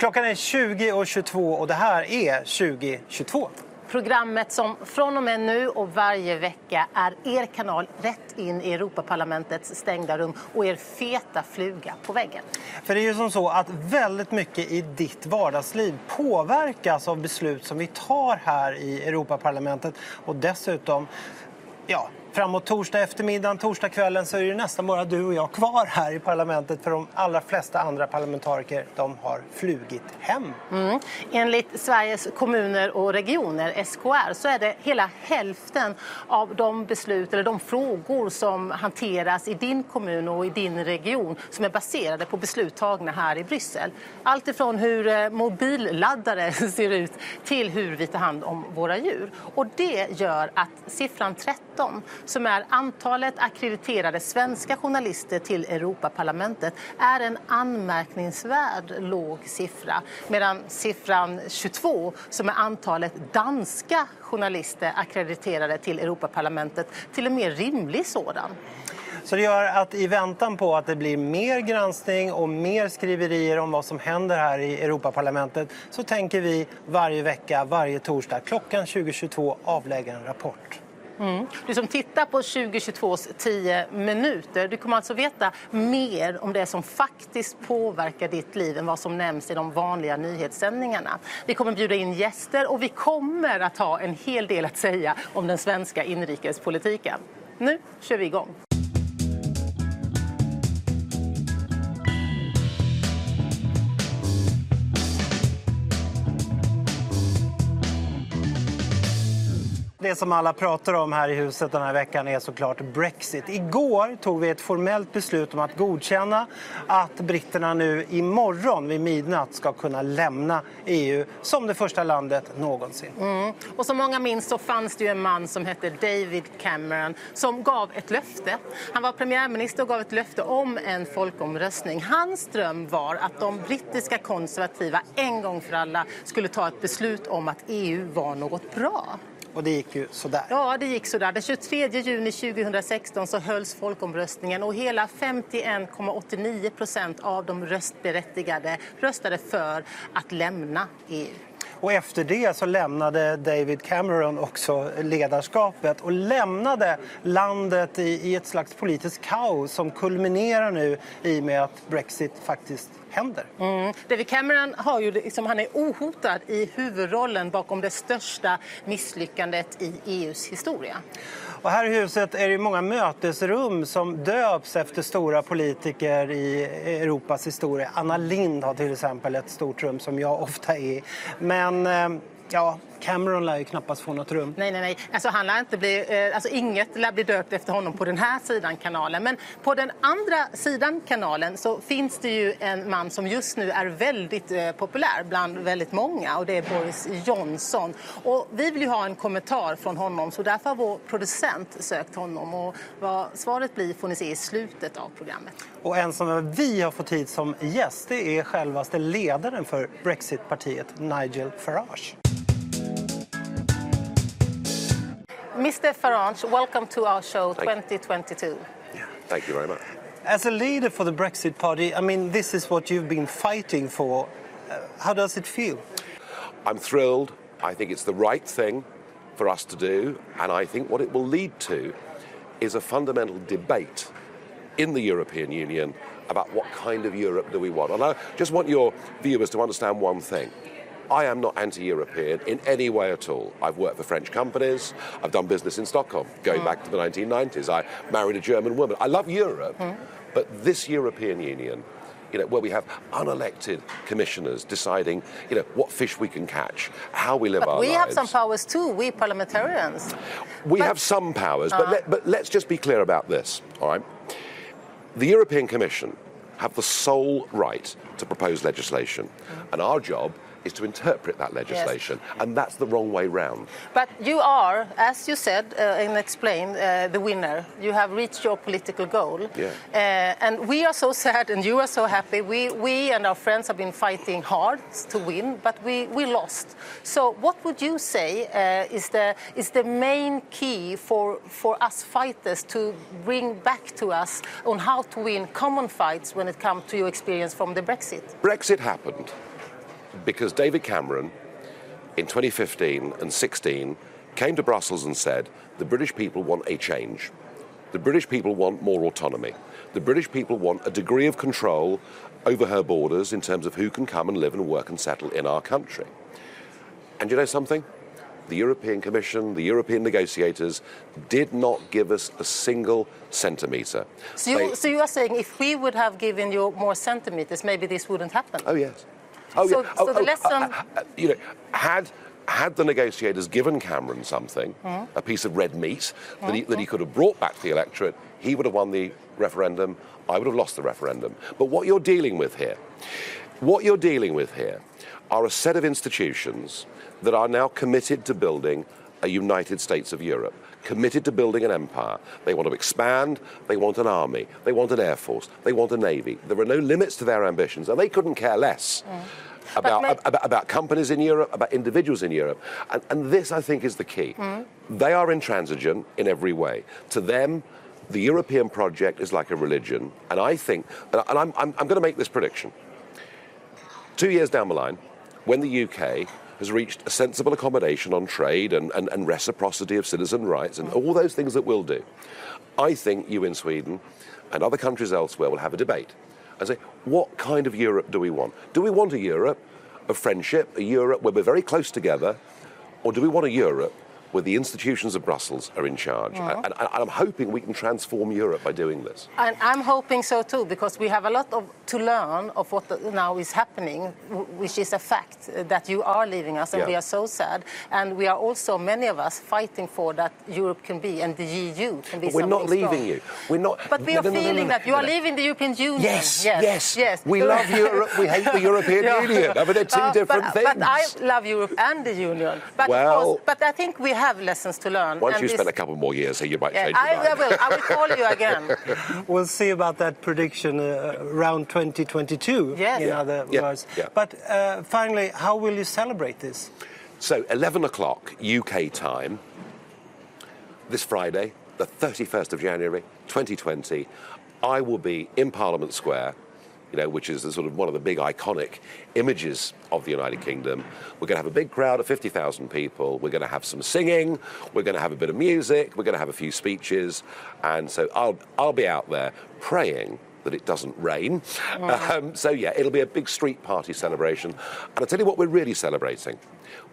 Klockan är 20.22 och det här är 2022. Programmet som från och med nu och varje vecka är er kanal rätt in i Europaparlamentets stängda rum och er feta fluga på väggen. För det är ju som så att väldigt mycket i ditt vardagsliv påverkas av beslut som vi tar här i Europaparlamentet och dessutom ja, framåt torsdag eftermiddag, torsdag kvällen så är det nästan bara du och jag kvar här i parlamentet för de allra flesta andra parlamentariker de har flugit hem. Mm. Enligt Sveriges kommuner och regioner, SKR, så är det hela hälften av de beslut eller de frågor som hanteras i din kommun och i din region som är baserade på beslut tagna här i Bryssel. Allt ifrån hur eh, mobilladdare ser ut till hur vi tar hand om våra djur. Och det gör att siffran 13 som är antalet akkrediterade svenska journalister till Europaparlamentet är en anmärkningsvärd låg siffra. Medan siffran 22, som är antalet danska journalister akkrediterade till Europaparlamentet, till en mer rimlig sådan. Så det gör att i väntan på att det blir mer granskning och mer skriverier om vad som händer här i Europaparlamentet så tänker vi varje vecka, varje torsdag klockan 2022 avlägga en rapport. Mm. Du som tittar på 2022s 10 minuter, du kommer alltså veta mer om det som faktiskt påverkar ditt liv än vad som nämns i de vanliga nyhetssändningarna. Vi kommer bjuda in gäster och vi kommer att ha en hel del att säga om den svenska inrikespolitiken. Nu kör vi igång. Det som alla pratar om här i huset den här veckan är såklart Brexit. Igår tog vi ett formellt beslut om att godkänna att britterna nu imorgon vid midnatt ska kunna lämna EU som det första landet någonsin. Mm. Och som många minns så fanns det ju en man som hette David Cameron som gav ett löfte. Han var premiärminister och gav ett löfte om en folkomröstning. Hans dröm var att de brittiska konservativa en gång för alla skulle ta ett beslut om att EU var något bra. Och det gick ju sådär. Ja, det gick sådär. Den 23 juni 2016 så hölls folkomröstningen och hela 51,89 procent av de röstberättigade röstade för att lämna EU. Och efter det så lämnade David Cameron också ledarskapet och lämnade landet i, i ett slags politiskt kaos som kulminerar nu i och med att Brexit faktiskt händer. Mm. David Cameron har ju, liksom, han är ohotad i huvudrollen bakom det största misslyckandet i EUs historia. Och här i huset är det många mötesrum som döps efter stora politiker i Europas historia. Anna Lind har till exempel ett stort rum som jag ofta är i. Men eh, ja, Cameron lär ju knappast få något rum. Nej, nej, nej. Alltså, han lär inte bli, eh, alltså, inget lär bli döpt efter honom på den här sidan kanalen. Men på den andra sidan kanalen så finns det ju en man som just nu är väldigt eh, populär bland väldigt många och det är Boris Johnson. Och vi vill ju ha en kommentar från honom så därför har vår producent sökt honom. Och vad svaret blir får ni se i slutet av programmet. Och en som vi har fått hit som gäst det är självaste ledaren för Brexitpartiet, Nigel Farage. Mr. Farage, welcome to our show 2022. Yeah, thank you very much. As a leader for the Brexit Party, I mean, this is what you've been fighting for. Uh, how does it feel? I'm thrilled. I think it's the right thing for us to do, and I think what it will lead to is a fundamental debate in the European Union about what kind of Europe do we want. And I just want your viewers to understand one thing. I am not anti European in any way at all. I've worked for French companies, I've done business in Stockholm going mm. back to the 1990s. I married a German woman. I love Europe, mm. but this European Union, you know, where we have unelected commissioners deciding, you know, what fish we can catch, how we live but our we lives. We have some powers too, we parliamentarians. We but, have some powers, uh, but, let, but let's just be clear about this, all right? The European Commission have the sole right to propose legislation, mm. and our job is to interpret that legislation, yes. and that's the wrong way round. But you are, as you said uh, and explained, uh, the winner. You have reached your political goal. Yeah. Uh, and we are so sad, and you are so happy. We, we and our friends have been fighting hard to win, but we, we lost. So, what would you say uh, is, the, is the main key for, for us fighters to bring back to us on how to win common fights when it comes to your experience from the Brexit? Brexit happened because David Cameron in 2015 and 16 came to Brussels and said, the British people want a change. The British people want more autonomy. The British people want a degree of control over her borders in terms of who can come and live and work and settle in our country. And you know something? The European Commission, the European negotiators did not give us a single centimetre. So you, so you are saying if we would have given you more centimeters, maybe this wouldn't happen? Oh yes. Oh So- yeah. so oh, the oh, lesson- uh, uh, you know, had had the negotiators given Cameron something, Hmm. a piece of red meat that he, that he could have brought back to the electorate, he would have won the referendum. I would have lost the referendum. But what you're dealing with here, what you're dealing with here, are a set of institutions that are now committed to building a United States of Europe, committed to building an empire. They want to expand, they want an army, they want an air force, they want a navy. There are no limits to their ambitions, and they couldn't care less. About, about, about companies in Europe, about individuals in Europe. And, and this, I think, is the key. Hmm? They are intransigent in every way. To them, the European project is like a religion. And I think, and I'm, I'm, I'm going to make this prediction. Two years down the line, when the UK has reached a sensible accommodation on trade and, and, and reciprocity of citizen rights and all those things that we'll do, I think you in Sweden and other countries elsewhere will have a debate and say, what kind of Europe do we want? Do we want a Europe of friendship, a Europe where we're very close together, or do we want a Europe where the institutions of Brussels are in charge? And, and, and I'm hoping we can transform Europe by doing this. And I'm hoping so too, because we have a lot of, to learn of what the, now is happening, which is a fact uh, that you are leaving us, and Yeah. we are so sad. And we are also, many of us, fighting for that Europe can be, and the EU can be But we're not leaving strong. you. We're not. But we No, are no, no, feeling that you are leaving the European Union. Yes, yes, yes. yes. We love Europe. We hate the European Yeah. Union. I mean, they're two Uh, different but, things. But I love Europe and the Union. But, of Well- course, but I think we have lessons to learn. Once and you this- spend a couple more years here, you might Yeah, change your I, mind. I will. I will call you again. We'll see about that prediction uh, around 2022, Yes. in Yeah, other yeah, words. yeah. But uh, finally, how will you celebrate this? So, 11 o'clock UK time, this Friday, the 31st of January, 2020, I will be in Parliament Square, you know, which is the sort of one of the big iconic images of the United Kingdom. We're going to have a big crowd of 50,000 people. We're going to have some singing. We're going to have a bit of music. We're going to have a few speeches. And so I'll, I'll be out there praying that it doesn't rain. Um, so, yeah, it'll be a big street party celebration. And I'll tell you what we're really celebrating.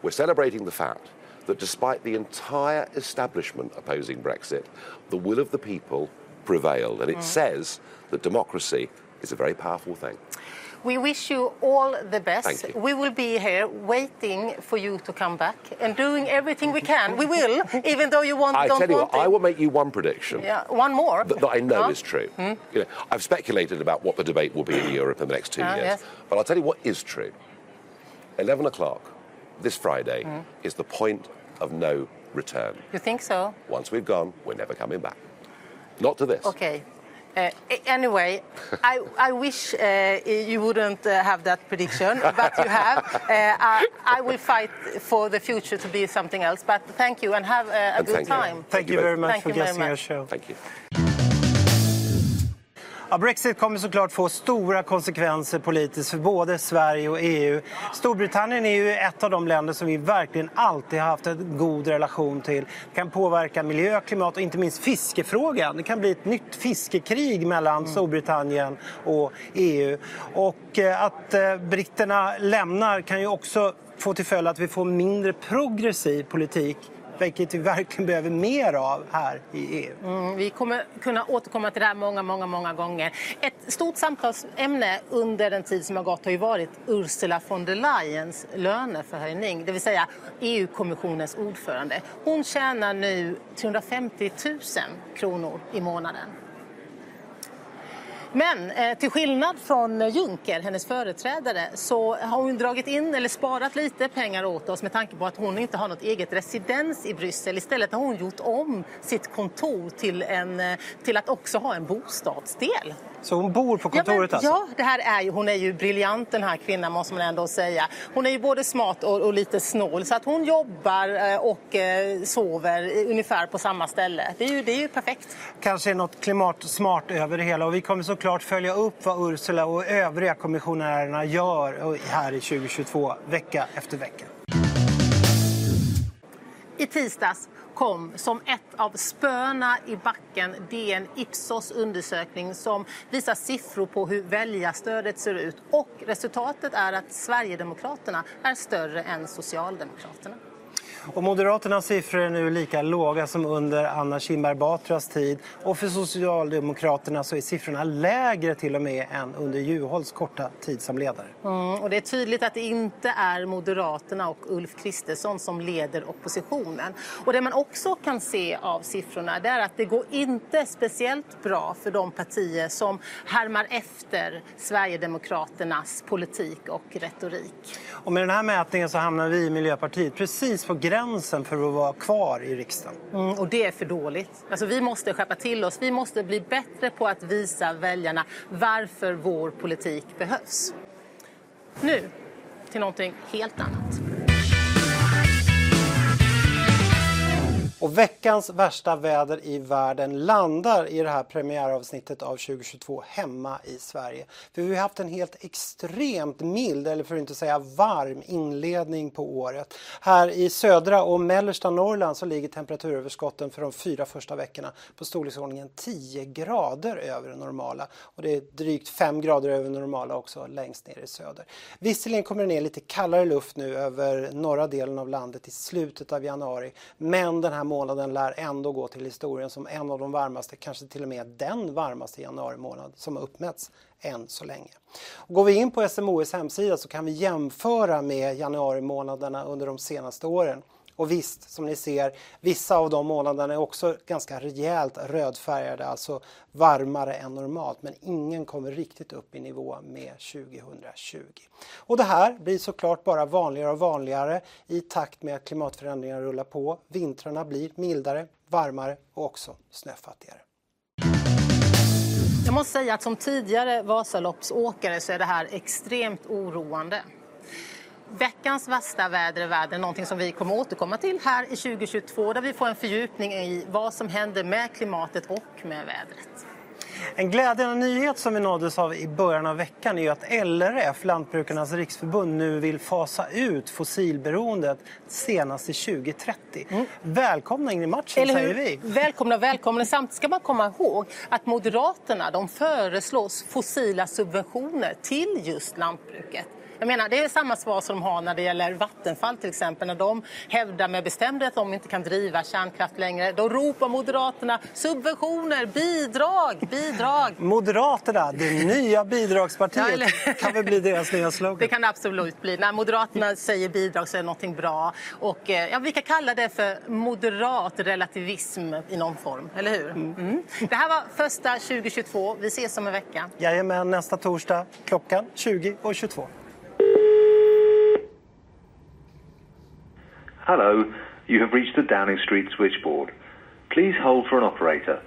We're celebrating the fact that despite the entire establishment opposing Brexit, the will of the people prevailed. And it says that democracy is a very powerful thing. We wish you all the best. Thank you. We will be here waiting for you to come back and doing everything we can. We will, even though you want, I don't tell you what, it. I will make you one prediction. Yeah, one more. That, that I know Huh? is true. You know, I've speculated about what the debate will be in Europe in the next two Ah, years. yes. But I'll tell you what is true. 11 o'clock this Friday is the point of no return. You think so? Once we've gone, we're never coming back. Not to this. Okay. Uh, anyway, I, I wish uh, you wouldn't uh, have that prediction, but you have. Uh, I, I will fight for the future to be something else. But thank you and have uh, a And good thank you. time. Thank, you you very much Thank for you guesting our show. Thank you. Ja, Brexit kommer såklart få stora konsekvenser politiskt för både Sverige och EU. Storbritannien är ju ett av de länder som vi verkligen alltid har haft en god relation till. Det kan påverka miljö, klimat och inte minst fiskefrågan. Det kan bli ett nytt fiskekrig mellan Storbritannien och EU. Och eh, att eh, britterna lämnar kan ju också få till följd att vi får mindre progressiv politik vilket vi verkligen behöver mer av här i EU. Mm, vi kommer kunna återkomma till det här många, många, många gånger. Ett stort samtalsämne under den tid som har gått har ju varit Ursula von der Leyens löneförhöjning, det vill säga EU-kommissionens ordförande. Hon tjänar nu 350 000 kronor i månaden. Men eh, till skillnad från eh, Juncker, hennes företrädare, så har hon dragit in eller sparat lite pengar åt oss med tanke på att hon inte har något eget residens i Bryssel. Istället har hon gjort om sitt kontor till, en, eh, till att också ha en bostadsdel. Så hon bor på kontoret ja, men, alltså? Ja, det här är ju, hon är ju briljant den här kvinnan måste man ändå säga. Hon är ju både smart och, och lite snål så att hon jobbar eh, och eh, sover ungefär på samma ställe. Det är ju, det är ju perfekt. Kanske är något klimatsmart över det hela och vi kommer såklart följa upp vad Ursula och övriga kommissionärerna gör här i 2022 vecka efter vecka. I tisdags kom som ett av spöna i backen DN Ipsos undersökning som visar siffror på hur väljarstödet ser ut. Och resultatet är att Sverigedemokraterna är större än Socialdemokraterna. Och Moderaternas siffror är nu lika låga som under Anna Kinberg Batras tid. Och för Socialdemokraterna så är siffrorna lägre till och med än under Juholts korta tid som ledare. Mm, och det är tydligt att det inte är Moderaterna och Ulf Kristersson som leder oppositionen. Och det man också kan se av siffrorna är att det går inte speciellt bra för de partier som härmar efter Sverigedemokraternas politik och retorik. Och med den här mätningen så hamnar vi i Miljöpartiet precis på gränsen för att vara kvar i riksdagen. Mm, och det är för dåligt. Alltså, vi måste skärpa till oss. Vi måste bli bättre på att visa väljarna varför vår politik behövs. Nu till någonting helt annat. Och veckans värsta väder i världen landar i det här premiäravsnittet av 2022 hemma i Sverige. För vi har haft en helt extremt mild, eller för att inte säga varm, inledning på året. Här i södra och mellersta Norrland så ligger temperaturöverskotten för de fyra första veckorna på storleksordningen 10 grader över det normala. Och det är drygt 5 grader över det normala också längst ner i söder. Visserligen kommer det ner lite kallare luft nu över norra delen av landet i slutet av januari. Men den här månaden lär ändå gå till historien som en av de varmaste, kanske till och med den varmaste januari månad som har uppmätts än så länge. Och går vi in på SMHIs hemsida så kan vi jämföra med januari månaderna under de senaste åren. Och visst, som ni ser, vissa av de månaderna är också ganska rejält rödfärgade, alltså varmare än normalt. Men ingen kommer riktigt upp i nivå med 2020. Och det här blir såklart bara vanligare och vanligare i takt med att klimatförändringarna rullar på. Vintrarna blir mildare, varmare och också snöfattigare. Jag måste säga att som tidigare Vasaloppsåkare så är det här extremt oroande. Veckans värsta väder i världen, någonting som vi kommer återkomma till här i 2022 där vi får en fördjupning i vad som händer med klimatet och med vädret. En glädjande nyhet som vi nåddes av i början av veckan är att LRF, Lantbrukarnas riksförbund, nu vill fasa ut fossilberoendet senast till 2030. Mm. Välkomna in i matchen säger vi. Välkomna, välkomna. Samtidigt ska man komma ihåg att Moderaterna de föreslås fossila subventioner till just lantbruket. Jag menar, det är samma svar som de har när det gäller Vattenfall till exempel. När de hävdar med bestämdhet att de inte kan driva kärnkraft längre. Då ropar Moderaterna subventioner, bidrag, bidrag. Moderaterna, det nya bidragspartiet, kan väl bli deras nya slogan? Det kan det absolut bli. När Moderaterna säger bidrag så är det någonting bra. Och, eh, ja, vi kan kalla det för moderat relativism i någon form, eller hur? Mm. Mm. Det här var första 2022. Vi ses om en vecka. Jajamän, nästa torsdag klockan 20 och 22. Hello, you have reached the Downing Street switchboard. Please hold for an operator.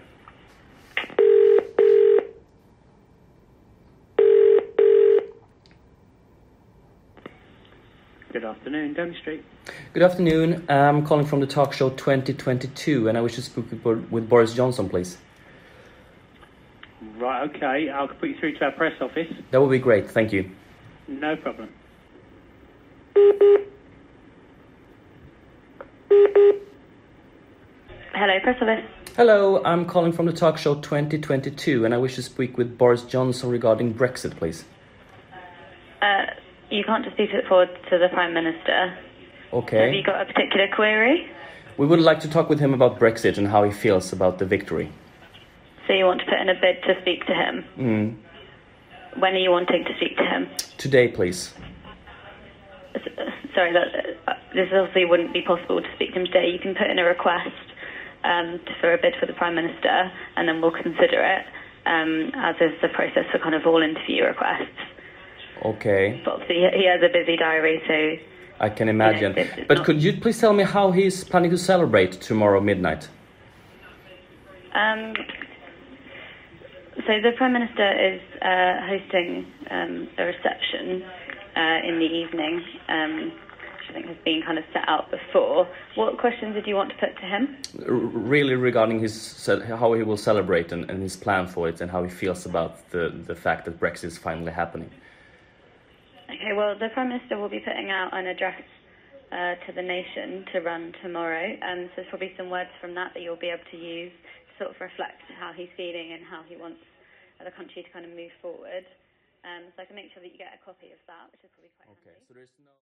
Good afternoon, Downing Street. Good afternoon. I'm calling from the talk show 2022 and I wish to speak with Boris Johnson, please. Right, okay. I'll put you through to our press office. That would be great. Thank you. No problem. Hello, press office. Hello, I'm calling from the talk show 2022 and I wish to speak with Boris Johnson regarding Brexit, please. Uh, you can't just speak it forward to the Prime Minister. Okay. Have you got a particular query? We would like to talk with him about Brexit and how he feels about the victory. So you want to put in a bid to speak to him? Mm. When are you wanting to speak to him? Today, please. Sorry, that, uh, this obviously wouldn't be possible to speak to him today. You can put in a request um, for a bid for the Prime Minister, and then we'll consider it, um, as is the process for kind of all interview requests. Okay. But obviously, he has a busy diary, so. I can imagine. You know, but could you please tell me how he's planning to celebrate tomorrow midnight? Um, so so the Prime Minister is uh, hosting um, a reception uh, in the evening, um, which I think has been kind of set out before. What questions did you want to put to him? R- really regarding his how he will celebrate and, and his plan for it and how he feels about the, the fact that Brexit is finally happening. Okay, well, the Prime Minister will be putting out an address uh, to the nation to run tomorrow, and so there's probably some words from that that you'll be able to use to sort of reflect how he's feeling and how he wants the country to kind of move forward. Um, so I can make sure that you get a copy of that, which is probably quite handy. so there's no